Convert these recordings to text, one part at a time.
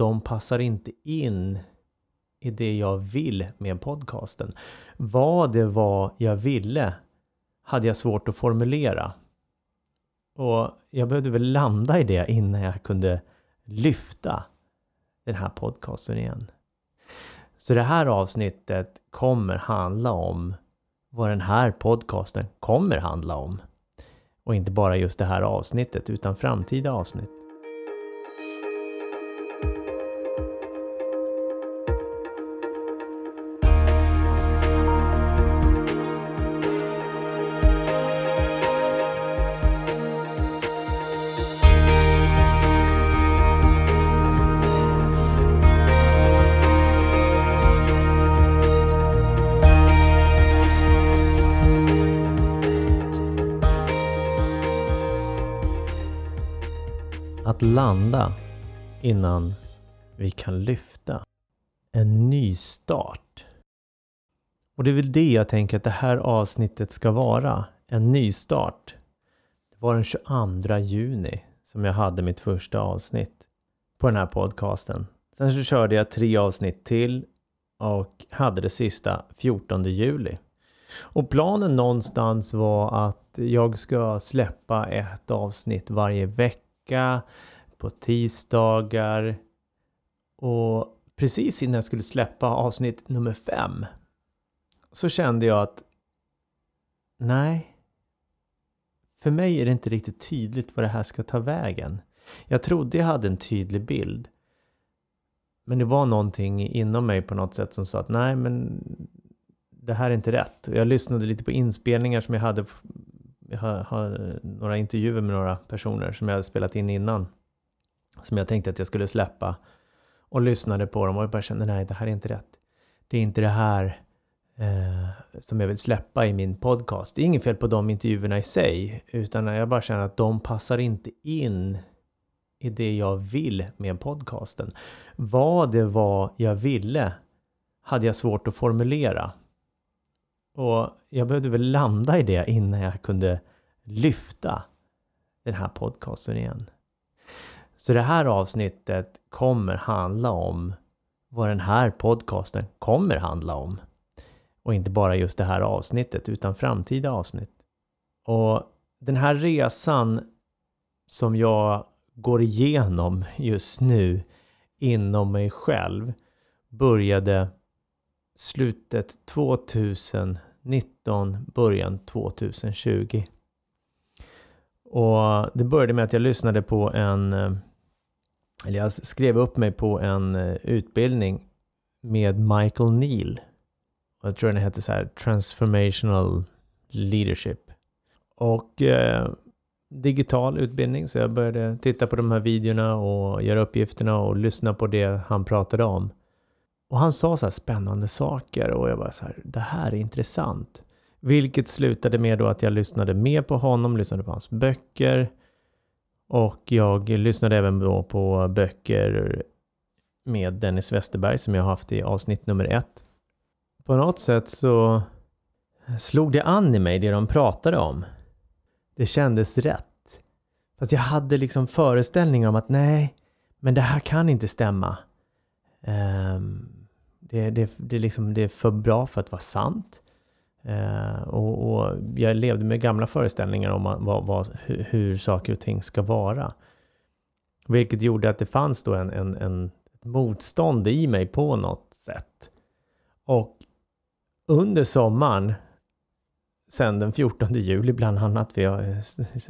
de passar inte in i det jag vill med podcasten. Vad det var jag ville hade jag svårt att formulera. Och jag behövde väl landa i det innan jag kunde lyfta den här podcasten igen. Så det här avsnittet kommer handla om vad den här podcasten kommer handla om. Och inte bara just det här avsnittet utan framtida avsnitt. Att landa innan vi kan lyfta. En ny start. Och det är väl det jag tänker att det här avsnittet ska vara. En ny start. Det var den 22 juni som jag hade mitt första avsnitt på den här podcasten. Sen så körde jag tre avsnitt till och hade det sista 14 juli. Och planen någonstans var att jag ska släppa ett avsnitt varje vecka på tisdagar. Och precis innan jag skulle släppa avsnitt nummer fem så kände jag att nej, för mig är det inte riktigt tydligt vad det här ska ta vägen. Jag trodde jag hade en tydlig bild. Men det var någonting inom mig på något sätt som sa att nej, men det här är inte rätt. Och Jag lyssnade lite på inspelningar som jag hade. Jag har, har eh, några intervjuer med några personer som jag hade spelat in innan. Som jag tänkte att jag skulle släppa. Och lyssnade på dem och jag bara kände nej, det här är inte rätt. Det är inte det här eh, som jag vill släppa i min podcast. Det är inget fel på de intervjuerna i sig. Utan jag bara känner att de passar inte in i det jag vill med podcasten. Vad det var jag ville hade jag svårt att formulera. Och jag behövde väl landa i det innan jag kunde lyfta den här podcasten igen. Så det här avsnittet kommer handla om vad den här podcasten kommer handla om. Och inte bara just det här avsnittet utan framtida avsnitt. Och den här resan som jag går igenom just nu inom mig själv började slutet 2019, början 2020. Och det började med att jag lyssnade på en, eh, eller jag skrev upp mig på en eh, utbildning med Michael Neal. Jag tror den hette så här Transformational Leadership. Och eh, digital utbildning, så jag började titta på de här videorna och göra uppgifterna och lyssna på det han pratade om. Och han sa så här spännande saker och jag bara så här, det här är intressant. Vilket slutade med då att jag lyssnade mer på honom, lyssnade på hans böcker. Och jag lyssnade även då på böcker med Dennis Westerberg som jag har haft i avsnitt nummer ett. På något sätt så slog det an i mig det de pratade om. Det kändes rätt. Fast jag hade liksom föreställningar om att nej, men det här kan inte stämma. Um, det, det, det, liksom, det är för bra för att vara sant. Eh, och, och, jag levde med gamla föreställningar om vad, vad, hur, hur saker och ting ska vara. Vilket gjorde att det fanns då en, en, en motstånd i mig på något sätt. Och under sommaren, sen den 14 juli bland annat, för jag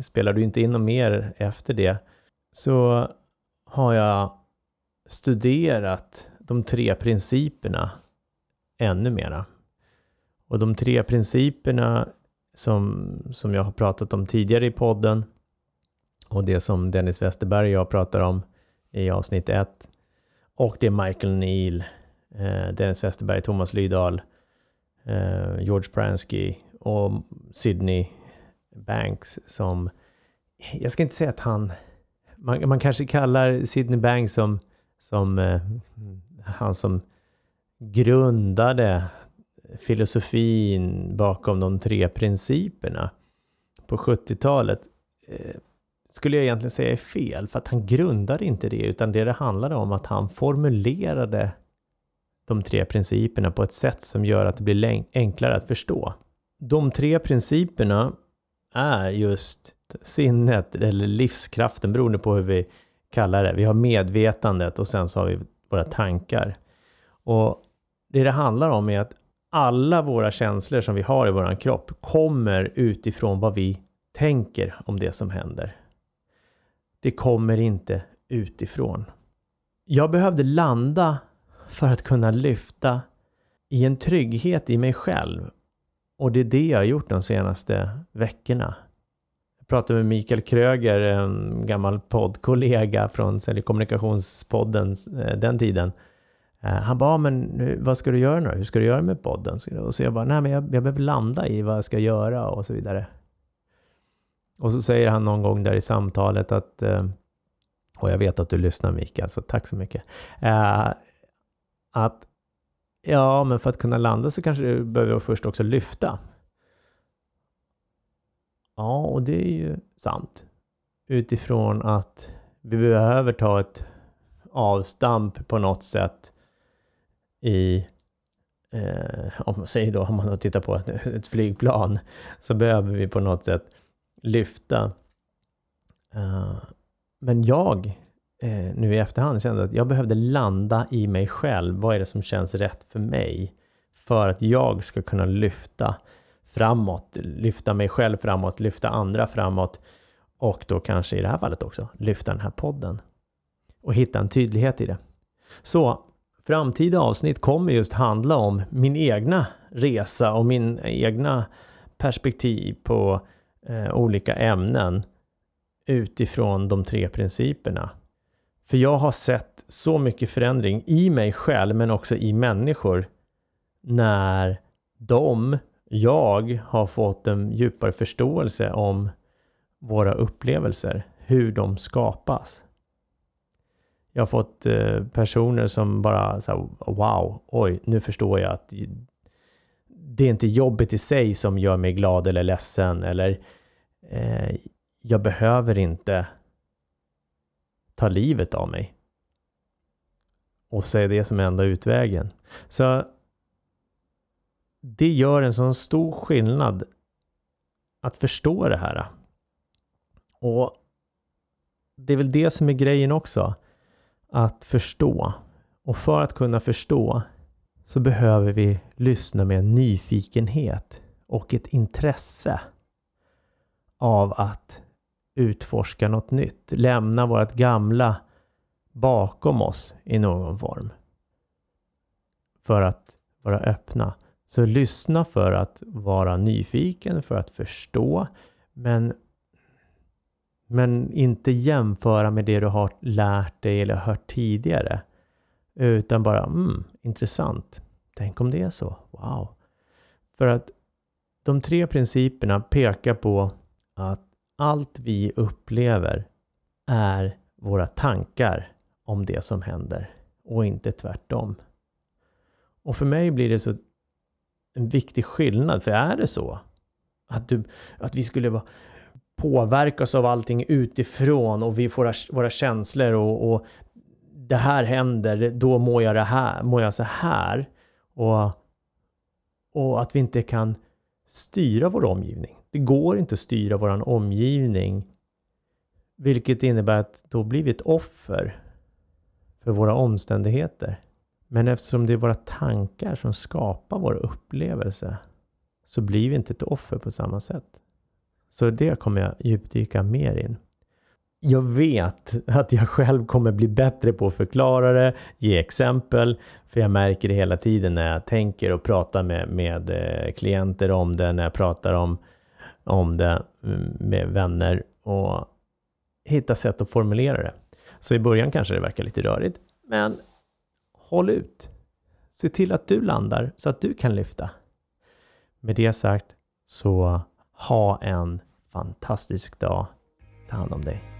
spelade ju inte in något mer efter det, så har jag studerat de tre principerna ännu mera. Och de tre principerna som, som jag har pratat om tidigare i podden och det som Dennis Westerberg och jag pratar om i avsnitt 1 och det är Michael Neal, eh, Dennis Westerberg, Thomas Lydahl, eh, George Pransky och Sydney Banks som, jag ska inte säga att han, man, man kanske kallar Sydney Banks som som eh, han som grundade filosofin bakom de tre principerna på 70-talet. Eh, skulle jag egentligen säga är fel, för att han grundade inte det, utan det det handlade om att han formulerade de tre principerna på ett sätt som gör att det blir enklare att förstå. De tre principerna är just sinnet eller livskraften beroende på hur vi kallar det. Vi har medvetandet och sen så har vi våra tankar. Och det det handlar om är att alla våra känslor som vi har i våran kropp kommer utifrån vad vi tänker om det som händer. Det kommer inte utifrån. Jag behövde landa för att kunna lyfta i en trygghet i mig själv. Och det är det jag har gjort de senaste veckorna. Jag pratade med Mikael Kröger, en gammal poddkollega från Kommunikationspodden eh, den tiden. Eh, han bara, ah, men vad ska du göra nu Hur ska du göra med podden? Och så jag bara, nej men jag, jag behöver landa i vad jag ska göra och så vidare. Och så säger han någon gång där i samtalet att, eh, och jag vet att du lyssnar Mikael, så tack så mycket. Att ja, men för att kunna landa så kanske du behöver först också lyfta. Ja, och det är ju sant. Utifrån att vi behöver ta ett avstamp på något sätt i eh, om man säger då, om man tittar på ett, ett, flygplan, så behöver vi på något sätt lyfta. Uh, men jag, eh, nu i efterhand, kände att jag behövde landa i mig själv. Vad är det som känns rätt för mig? För att jag ska kunna lyfta framåt, lyfta mig själv framåt, lyfta andra framåt och då kanske i det här fallet också lyfta den här podden och hitta en tydlighet i det. Så framtida avsnitt kommer just handla om min egna resa och min egna perspektiv på eh, olika ämnen utifrån de tre principerna. För jag har sett så mycket förändring i mig själv men också i människor när de, jag, har fått en djupare förståelse om våra upplevelser, hur de skapas. Jag har fått eh, personer som bara så wow, oj, nu förstår jag att det är inte jobbet i sig som gör mig glad eller ledsen eller eh, jag behöver inte ta livet av mig. Och se det som enda utvägen. Så det gör en sån stor skillnad att förstå det här. Och det är väl det som är grejen också att förstå. Och för att kunna förstå så behöver vi lyssna med en nyfikenhet och ett intresse av att utforska något nytt. Lämna vårt gamla bakom oss i någon form. För att vara öppna. Så lyssna för att vara nyfiken, för att förstå. Men men inte jämföra med det du har lärt dig eller hört tidigare. Utan bara, mm, intressant. Tänk om det är så. Wow. För att de tre principerna pekar på att allt vi upplever är våra tankar om det som händer och inte tvärtom. Och för mig blir det så en viktig skillnad, för är det så att, du, att vi skulle vara påverkas av allting utifrån och vi får våra, känslor och, och, det här händer, då mår jag, det här, mår jag så här. Och, och att vi inte kan styra vår omgivning. Det går inte att styra vår omgivning. Vilket innebär att då blir vi ett offer för våra omständigheter. Men eftersom det är våra tankar som skapar vår upplevelse så blir vi inte ett offer på samma sätt. Så det kommer jag djupdyka mer in. Jag vet att jag själv kommer bli bättre på att förklara det, ge exempel, för jag märker det hela tiden när jag tänker och pratar med, med eh, klienter om det, när jag pratar om, om det mm, med vänner och hitta sätt att formulera det. Så i början kanske det verkar lite rörigt, men håll ut. Se till att du landar så att du kan lyfta. Med det sagt så ha en fantastisk dag. Ta hand om dig.